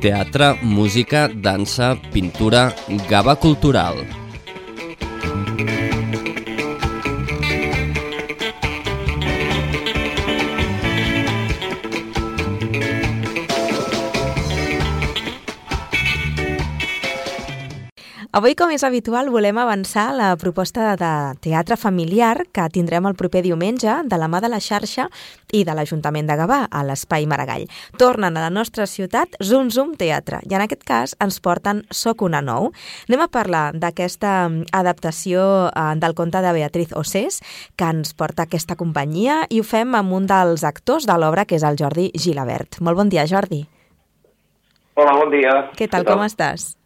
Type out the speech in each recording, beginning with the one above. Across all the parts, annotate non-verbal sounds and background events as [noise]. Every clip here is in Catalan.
Teatre, música, dansa, pintura, gava cultural. Avui, com és habitual, volem avançar la proposta de teatre familiar que tindrem el proper diumenge de la mà de la xarxa i de l'Ajuntament de Gavà, a l'Espai Maragall. Tornen a la nostra ciutat Zum Zum Teatre i en aquest cas ens porten Soc una nou. Anem a parlar d'aquesta adaptació eh, del conte de Beatriz Ossés que ens porta aquesta companyia i ho fem amb un dels actors de l'obra que és el Jordi Gilabert. Molt bon dia, Jordi. Hola, bon dia. Què tal, com estàs?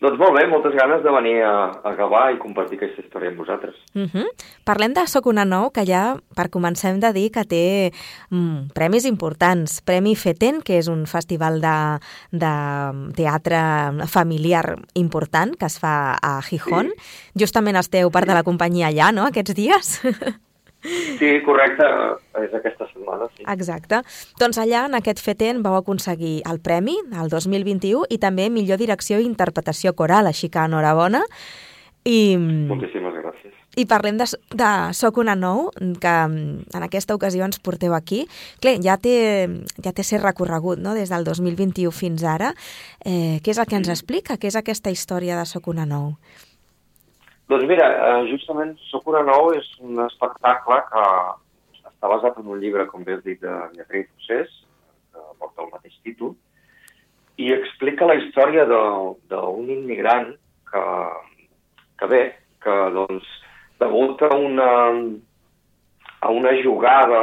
Doncs molt bé, moltes ganes de venir a, a Gavà i compartir aquesta història amb vosaltres. Uh -huh. Parlem de Soc una nou, que ja, per començar, hem de dir que té mm, premis importants. Premi FETEN, que és un festival de, de teatre familiar important que es fa a Gijón. Sí. Justament esteu part de la companyia allà, no?, aquests dies. [laughs] Sí, correcte, és aquesta setmana, sí. Exacte. Doncs allà, en aquest FETEN, vau aconseguir el premi, el 2021, i també millor direcció i interpretació coral, així que enhorabona. I, Moltíssimes gràcies. I parlem de, de Soc una nou, que en aquesta ocasió ens porteu aquí. Clar, ja té, ja té ser recorregut no? des del 2021 fins ara. Eh, què és el que ens explica? Què és aquesta història de Soc una nou? Doncs mira, eh, justament Soc una nou és un espectacle que està basat en un llibre, com bé has dit, de Beatriz Procés, que porta el mateix títol, i explica la història d'un immigrant que, que bé, que doncs, degut a una, a una jugada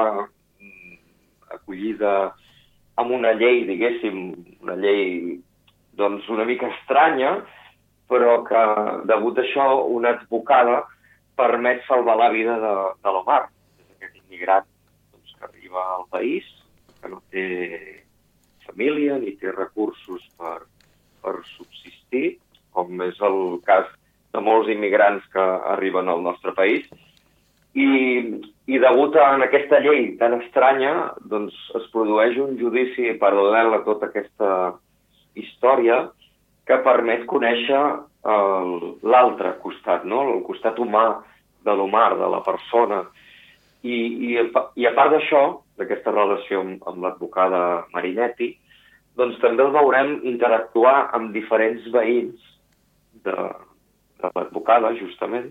acollida amb una llei, diguéssim, una llei doncs, una mica estranya, però que, degut a això, una advocada permet salvar la vida de, de l'Omar, aquest immigrat doncs, que arriba al país, que no té família ni té recursos per, per subsistir, com és el cas de molts immigrants que arriben al nostre país. I, i degut a en aquesta llei tan estranya, doncs es produeix un judici paral·lel a tota aquesta història que permet conèixer l'altre costat, no? el costat humà de l'Omar, de la persona. I, i, i a part d'això, d'aquesta relació amb, amb l'advocada Marinetti, doncs també el veurem interactuar amb diferents veïns de, de l'advocada, justament,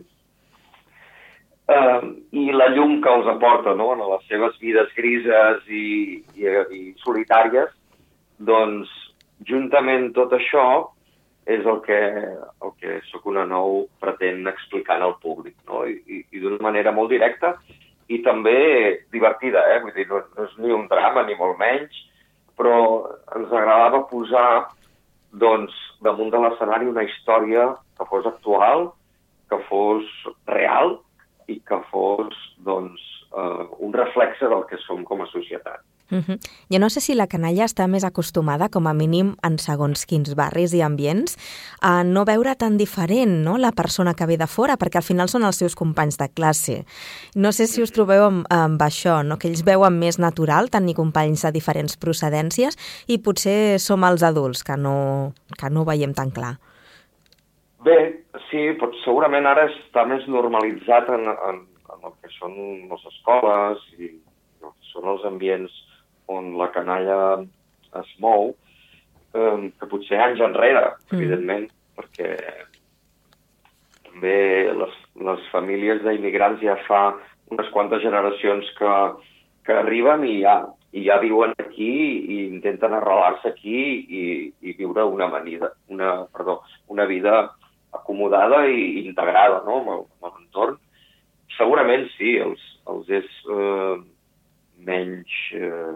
eh, i la llum que els aporta no? en les seves vides grises i, i, i solitàries, doncs, juntament tot això, és el que, el que Soc una nou pretén explicar al públic, no? I, i, i d'una manera molt directa i també divertida, eh? Vull dir, no, no és ni un drama, ni molt menys, però ens agradava posar doncs, damunt de l'escenari una història que fos actual, que fos real i que fos doncs, eh, un reflexe del que som com a societat. Uh -huh. Jo no sé si la canalla està més acostumada, com a mínim en segons quins barris i ambients, a no veure tan diferent no? la persona que ve de fora, perquè al final són els seus companys de classe. No sé si us trobeu amb, amb això, no? que ells veuen més natural tenir companys de diferents procedències i potser som els adults que no, que no ho veiem tan clar. Bé, sí, però segurament ara està més normalitzat en, en, en el que són les escoles i són els ambients on la canalla es mou, eh, que potser anys enrere, mm. evidentment, perquè també les, les famílies d'immigrants ja fa unes quantes generacions que, que arriben i ja, i ja viuen aquí i intenten arrelar-se aquí i, i viure una, manida, una, perdó, una vida acomodada i integrada no, amb l'entorn. Segurament sí, els, els és eh, menys eh,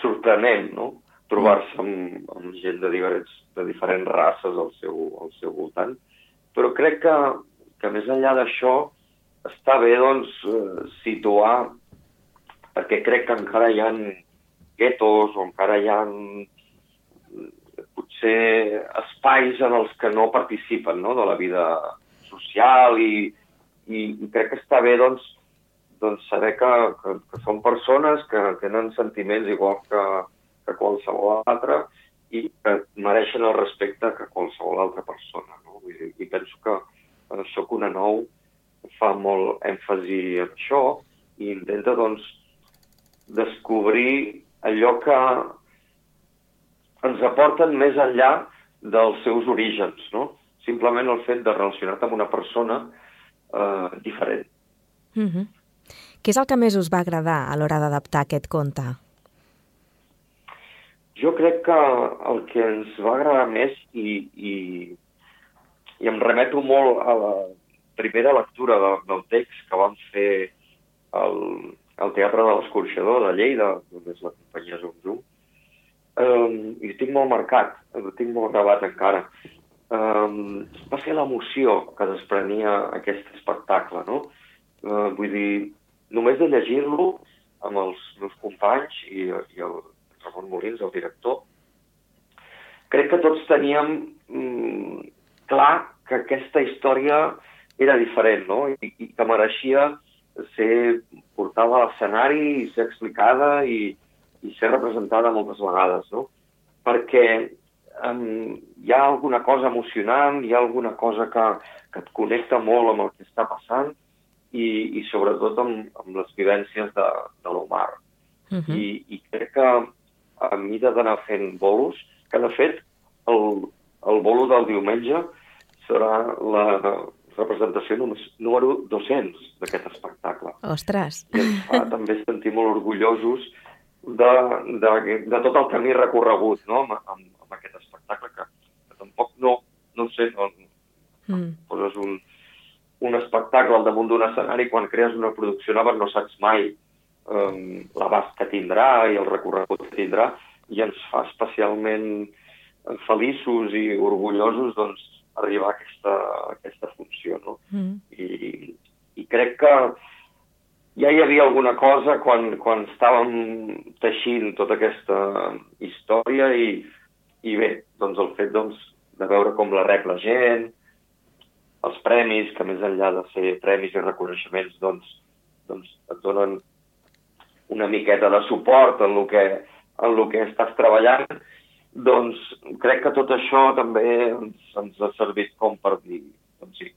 sorprenent, no? trobar-se amb, amb gent de diferents, de diferents races al seu, al seu voltant. Però crec que, que més enllà d'això està bé doncs, eh, situar, perquè crec que encara hi ha guetos o encara hi ha potser espais en els que no participen no? de la vida social i, i crec que està bé doncs, doncs saber que, que, que són persones que tenen sentiments igual que, que qualsevol altre i que mereixen el respecte que qualsevol altra persona. No? Vull dir, I penso que eh, Soc una nou fa molt èmfasi en això i intenta, doncs, descobrir allò que ens aporten més enllà dels seus orígens, no? Simplement el fet de relacionar-te amb una persona eh, diferent. Mm -hmm. Què és el que més us va agradar a l'hora d'adaptar aquest conte? Jo crec que el que ens va agradar més i, i, i em remeto molt a la primera lectura de, del text que vam fer al, al Teatre de l'Escorxador de Lleida, on és la companyia Zoom Zoom, um, i tinc molt marcat, ho tinc molt gravat encara. Um, va ser l'emoció que desprenia aquest espectacle, no? Uh, vull dir, només de llegir-lo amb els meus companys i, i el Ramon Molins, el director, crec que tots teníem mm, clar que aquesta història era diferent, no? I, i que mereixia ser portada a l'escenari i ser explicada i, i ser representada moltes vegades, no? Perquè um, hi ha alguna cosa emocionant, hi ha alguna cosa que, que et connecta molt amb el que està passant i, i sobretot amb, amb les vivències de, de l'Omar. Uh -huh. I, I crec que a mida d'anar fent bolos, que de fet el, el bolo del diumenge serà la representació número 200 d'aquest espectacle. Ostres! I ens fa [laughs] també sentir molt orgullosos de, de, de tot el camí recorregut no? amb, amb, amb aquest espectacle que, que tampoc no, no sé, no, mm. poses un, un espectacle al damunt d'un escenari quan crees una producció nova no saps mai um, l'abast que tindrà i el recorregut que tindrà i ens fa especialment feliços i orgullosos doncs, arribar a aquesta, a aquesta funció. No? Mm. I, I crec que ja hi havia alguna cosa quan, quan estàvem teixint tota aquesta història i, i bé, doncs el fet doncs, de veure com la rep la gent, els premis, que més enllà de ser premis i reconeixements, doncs, doncs et donen una miqueta de suport en el que, en el que estàs treballant, doncs crec que tot això també ens, ens ha servit com per dir, doncs sí,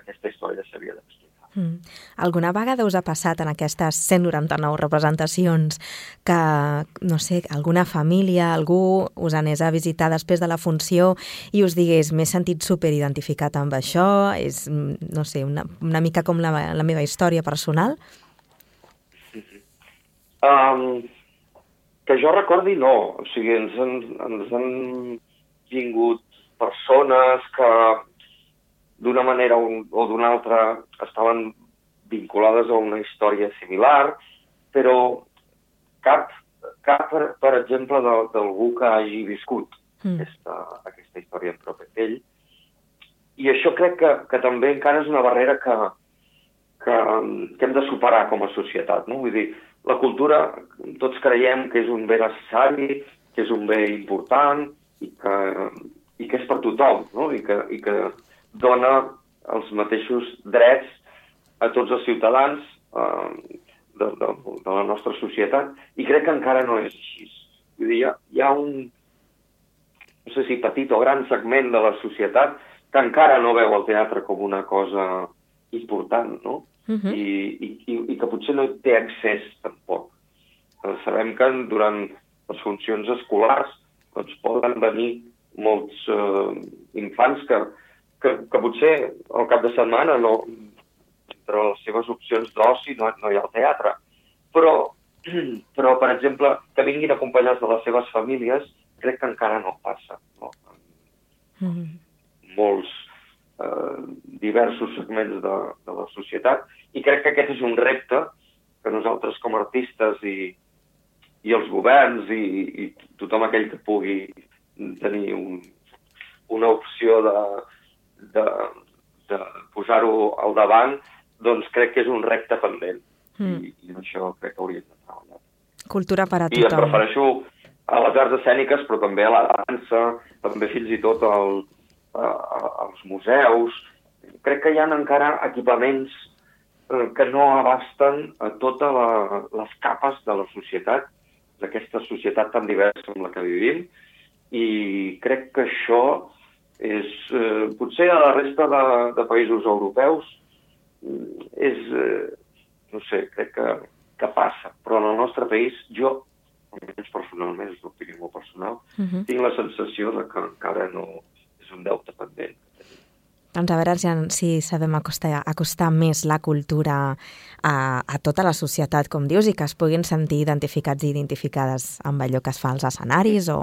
aquesta història s'havia d'explicar. Mm. Alguna vegada us ha passat en aquestes 199 representacions que, no sé, alguna família, algú us anés a visitar després de la funció i us digués m'he sentit superidentificat amb això, és, no sé, una, una mica com la, la meva història personal? Um, que jo recordi, no. O sigui, ens han, ens han vingut persones que d'una manera o d'una altra estaven vinculades a una història similar, però cap, cap per, per exemple, d'algú que hagi viscut mm. aquesta, aquesta història en propi pell. I això crec que, que també encara és una barrera que, que, que hem de superar com a societat. No? Vull dir, la cultura tots creiem que és un bé necessari, que és un bé important i que, i que és per tothom, no? I que, i que dona els mateixos drets a tots els ciutadans eh, de, de, de la nostra societat i crec que encara no és així. Vull dir, hi ha, hi ha un, no sé si petit o gran segment de la societat que encara no veu el teatre com una cosa important, no? Uh -huh. I, i, i, i que potser no té accés tampoc. Eh, sabem que durant les funcions escolars doncs, poden venir molts eh, infants que, que, que potser al cap de setmana no, entre les seves opcions d'oci no, no hi ha el teatre. Però, [clears throat] però, per exemple, que vinguin acompanyats de les seves famílies, crec que encara no passa. No? Mm -hmm. Molts eh, diversos segments de, de la societat i crec que aquest és un repte que nosaltres com a artistes i, i els governs i, i tothom aquell que pugui tenir un, una opció de, de, de posar-ho al davant, doncs crec que és un repte pendent. Mm. I, I això crec que hauríem de treballar. Cultura per a tothom. I em prefereixo a les arts escèniques, però també a la dansa, també fins i tot al, a, a, als museus. Crec que hi ha encara equipaments eh, que no abasten a totes la, les capes de la societat d'aquesta societat tan diversa amb la que vivim i crec que això és, eh, potser a la resta de, de països europeus mm, és, eh, no sé, crec que, que passa, però en el nostre país jo, almenys personalment, és una opinió molt personal, uh Mhm. -huh. tinc la sensació de que encara no és un deute pendent. Doncs a veure si, si sabem acostar, acostar més la cultura a, a tota la societat, com dius, i que es puguin sentir identificats i identificades amb allò que es fa als escenaris o,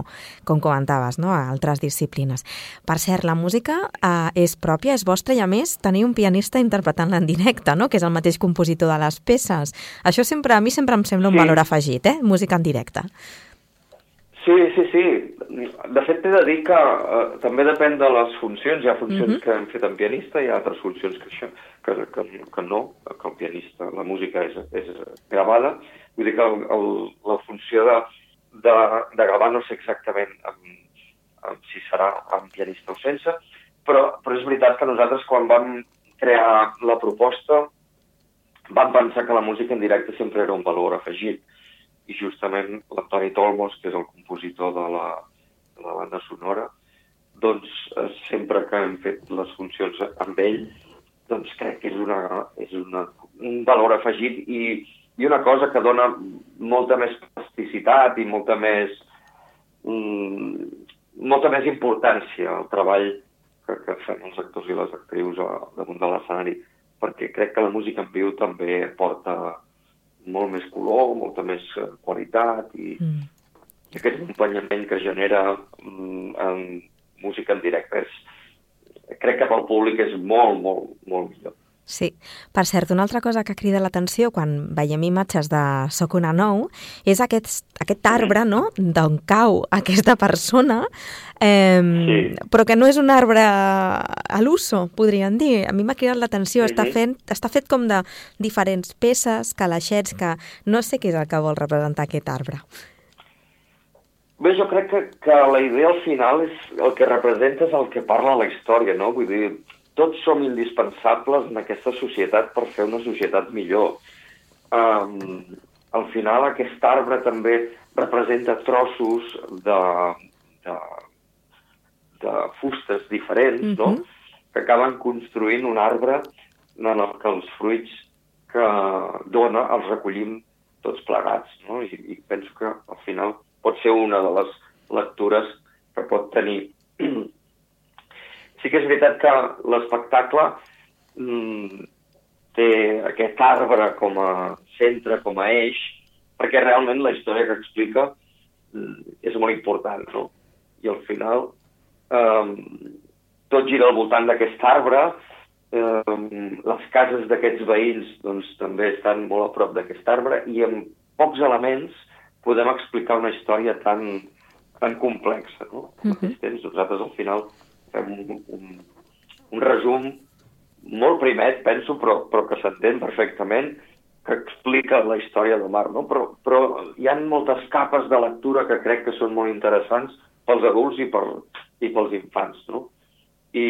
com comentaves, no? a altres disciplines. Per cert, la música eh, és pròpia, és vostra, i a més tenir un pianista interpretant-la en directe, no? que és el mateix compositor de les peces. Això sempre a mi sempre em sembla un Sí. valor afegit, eh? música en directe. Sí, sí, sí. De fet, t'he de dir que eh, també depèn de les funcions. Hi ha funcions Mhm. -huh. que hem fet en pianista i hi ha altres funcions que, això, que, que, que no, que el pianista, la música és, és gravada. Vull dir que el, el, la funció de, de, de gravar no sé exactament amb, amb, si serà amb pianista o sense, però, però és veritat que nosaltres quan vam crear la proposta vam pensar que la música en directe sempre era un valor afegit i justament l'Antoni Tolmos, que és el compositor de la, de la banda sonora, doncs eh, sempre que hem fet les funcions amb ell, doncs crec que és, una, és una, un valor afegit i, i una cosa que dona molta més plasticitat i molta més mm, molta més importància al treball que, que fem els actors i les actrius a, damunt de l'escenari, perquè crec que la música en viu també porta molt més color, molta més eh, qualitat i, Mm. i aquest acompanyament que genera mm, en música en directe és, crec que pel públic és molt, molt, molt millor. Sí. Per cert, una altra cosa que crida l'atenció quan veiem imatges de Soc una nou és aquest, aquest arbre no? d'on cau aquesta persona, eh, Sí. però que no és un arbre a l'uso, podríem dir. A mi m'ha cridat l'atenció, està, Mhm. fent, està fet com de diferents peces, calaixets, que no sé què és el que vol representar aquest arbre. Bé, jo crec que, que la idea al final és el que representa és el que parla la història, no? Vull dir, tots som indispensables en aquesta societat per fer una societat millor. Um, al final aquest arbre també representa trossos de, de, de fustes diferents, mm -hmm. no? Que acaben construint un arbre en el que els fruits que dona els recollim tots plegats, no? I, i penso que al final pot ser una de les lectures que pot tenir. [clears throat] Sí que és veritat que l'espectacle mm, té aquest arbre com a centre, com a eix, perquè realment la història que explica mm, és molt important, no? I al final eh, tot gira al voltant d'aquest arbre, eh, les cases d'aquests veïns doncs, també estan molt a prop d'aquest arbre i amb pocs elements podem explicar una història tan, tan complexa. No? Al mateix temps, nosaltres al final fem un, un, un resum molt primet, penso, però, però que s'entén perfectament, que explica la història del mar, no? Però, però hi ha moltes capes de lectura que crec que són molt interessants pels adults i, per, i pels infants, no? I,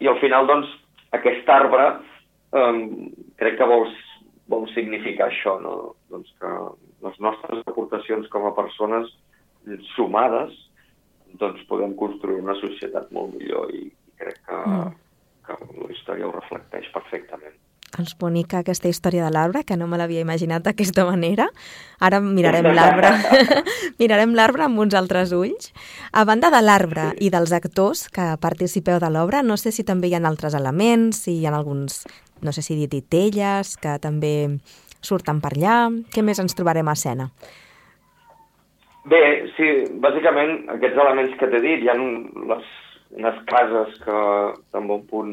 i al final, doncs, aquest arbre eh, crec que vol, vol significar això, no? Doncs que les nostres aportacions com a persones sumades doncs podem construir una societat molt millor i, i crec que, mm. que la història ho reflecteix perfectament. Doncs bonica aquesta història de l'arbre, que no me l'havia imaginat d'aquesta manera. Ara mirarem [laughs] l'arbre [laughs] mirarem l'arbre amb uns altres ulls. A banda de l'arbre i dels actors que participeu de l'obra, no sé si també hi ha altres elements, si hi ha alguns, no sé si dir titelles, que també surten per allà. Què més ens trobarem a escena? Bé, sí, bàsicament aquests elements que t'he dit, hi ha les, unes cases que en bon punt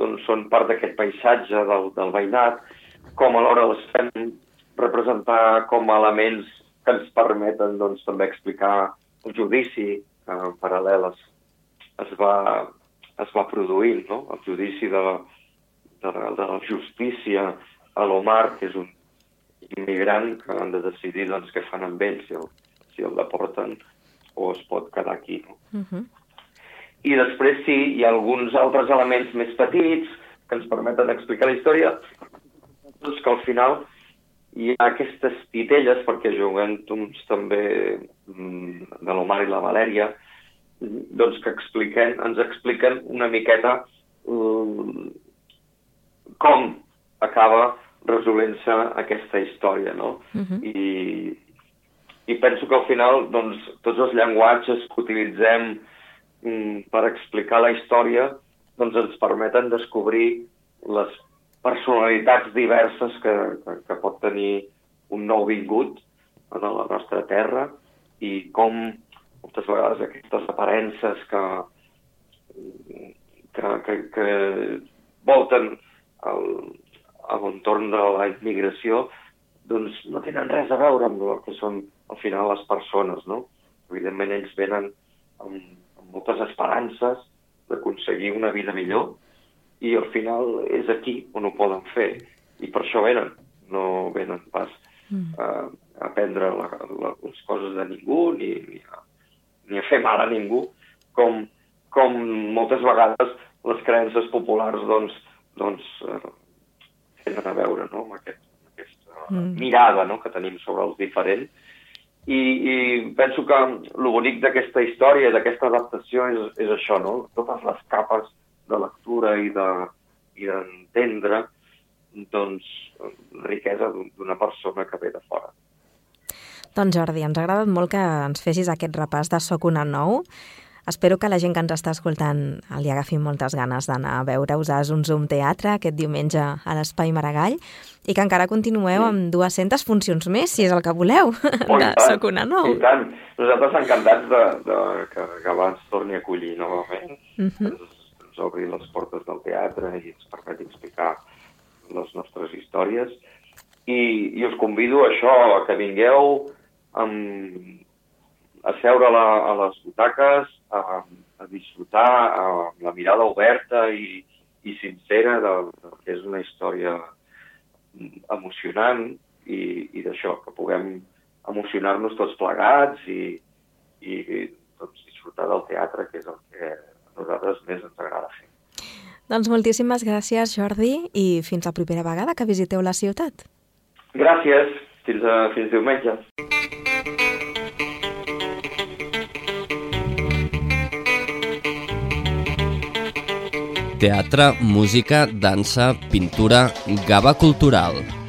doncs, són part d'aquest paisatge del, del veïnat, com alhora les fem representar com a elements que ens permeten doncs, també explicar el judici que en paral·lel es, es, va, es va produint, no? el judici de, de, de la justícia a l'Omar, que és un immigrant que han de decidir doncs, què fan amb ell, si el, si el deporten o es pot quedar aquí. No? Uh -huh. I després sí, hi ha alguns altres elements més petits que ens permeten explicar la història, doncs que al final hi ha aquestes titelles, perquè juguem uns també mm, de l'Omar i la Valèria, doncs que expliquen, ens expliquen una miqueta um, com acaba resolent-se aquesta història, no? Uh -huh. I, I penso que al final, doncs, tots els llenguatges que utilitzem um, per explicar la història doncs ens permeten descobrir les personalitats diverses que, que, que pot tenir un nou vingut a la nostra terra i com moltes vegades aquestes aparences que, que, que, que volten el, a l'entorn de la immigració doncs no tenen res a veure amb el que són al final les persones, no? Evidentment ells venen amb, amb moltes esperances d'aconseguir una vida millor i al final és aquí on ho poden fer i per això venen, no venen pas mm. a, a aprendre la, la, les coses de ningú ni, ni, a, ni a fer mal a ningú com, com moltes vegades les creences populars doncs, doncs eh, tenen a veure no? amb aquest, mm. mirada no? que tenim sobre els diferents. I, i penso que el bonic d'aquesta història, d'aquesta adaptació, és, és això, no? totes les capes de lectura i d'entendre de, doncs, riquesa d'una persona que ve de fora. Doncs Jordi, ens ha agradat molt que ens fessis aquest repàs de Soc una nou. Espero que la gent que ens està escoltant li agafi moltes ganes d'anar a veure-us a un Zoom Teatre aquest diumenge a l'Espai Maragall i que encara continueu sí. amb 200 funcions més, si és el que voleu, oh, de Soc una nou. I tant. Nosaltres encantats de, de que, que abans torni a acollir novament. Uh -huh. ens, ens obri les portes del teatre i ens permeti explicar les nostres històries. I, i us convido a això, que vingueu amb, a seure a, la, a les butaques, a, a disfrutar amb la mirada oberta i, i sincera de, de que és una història emocionant i, i d'això, que puguem emocionar-nos tots plegats i, i, i doncs, disfrutar del teatre, que és el que a nosaltres més ens agrada fer. Doncs moltíssimes gràcies, Jordi, i fins la propera vegada que visiteu la ciutat. Gràcies. Fins, a, fins diumenge. Teatre, música, dansa, pintura, gava cultural.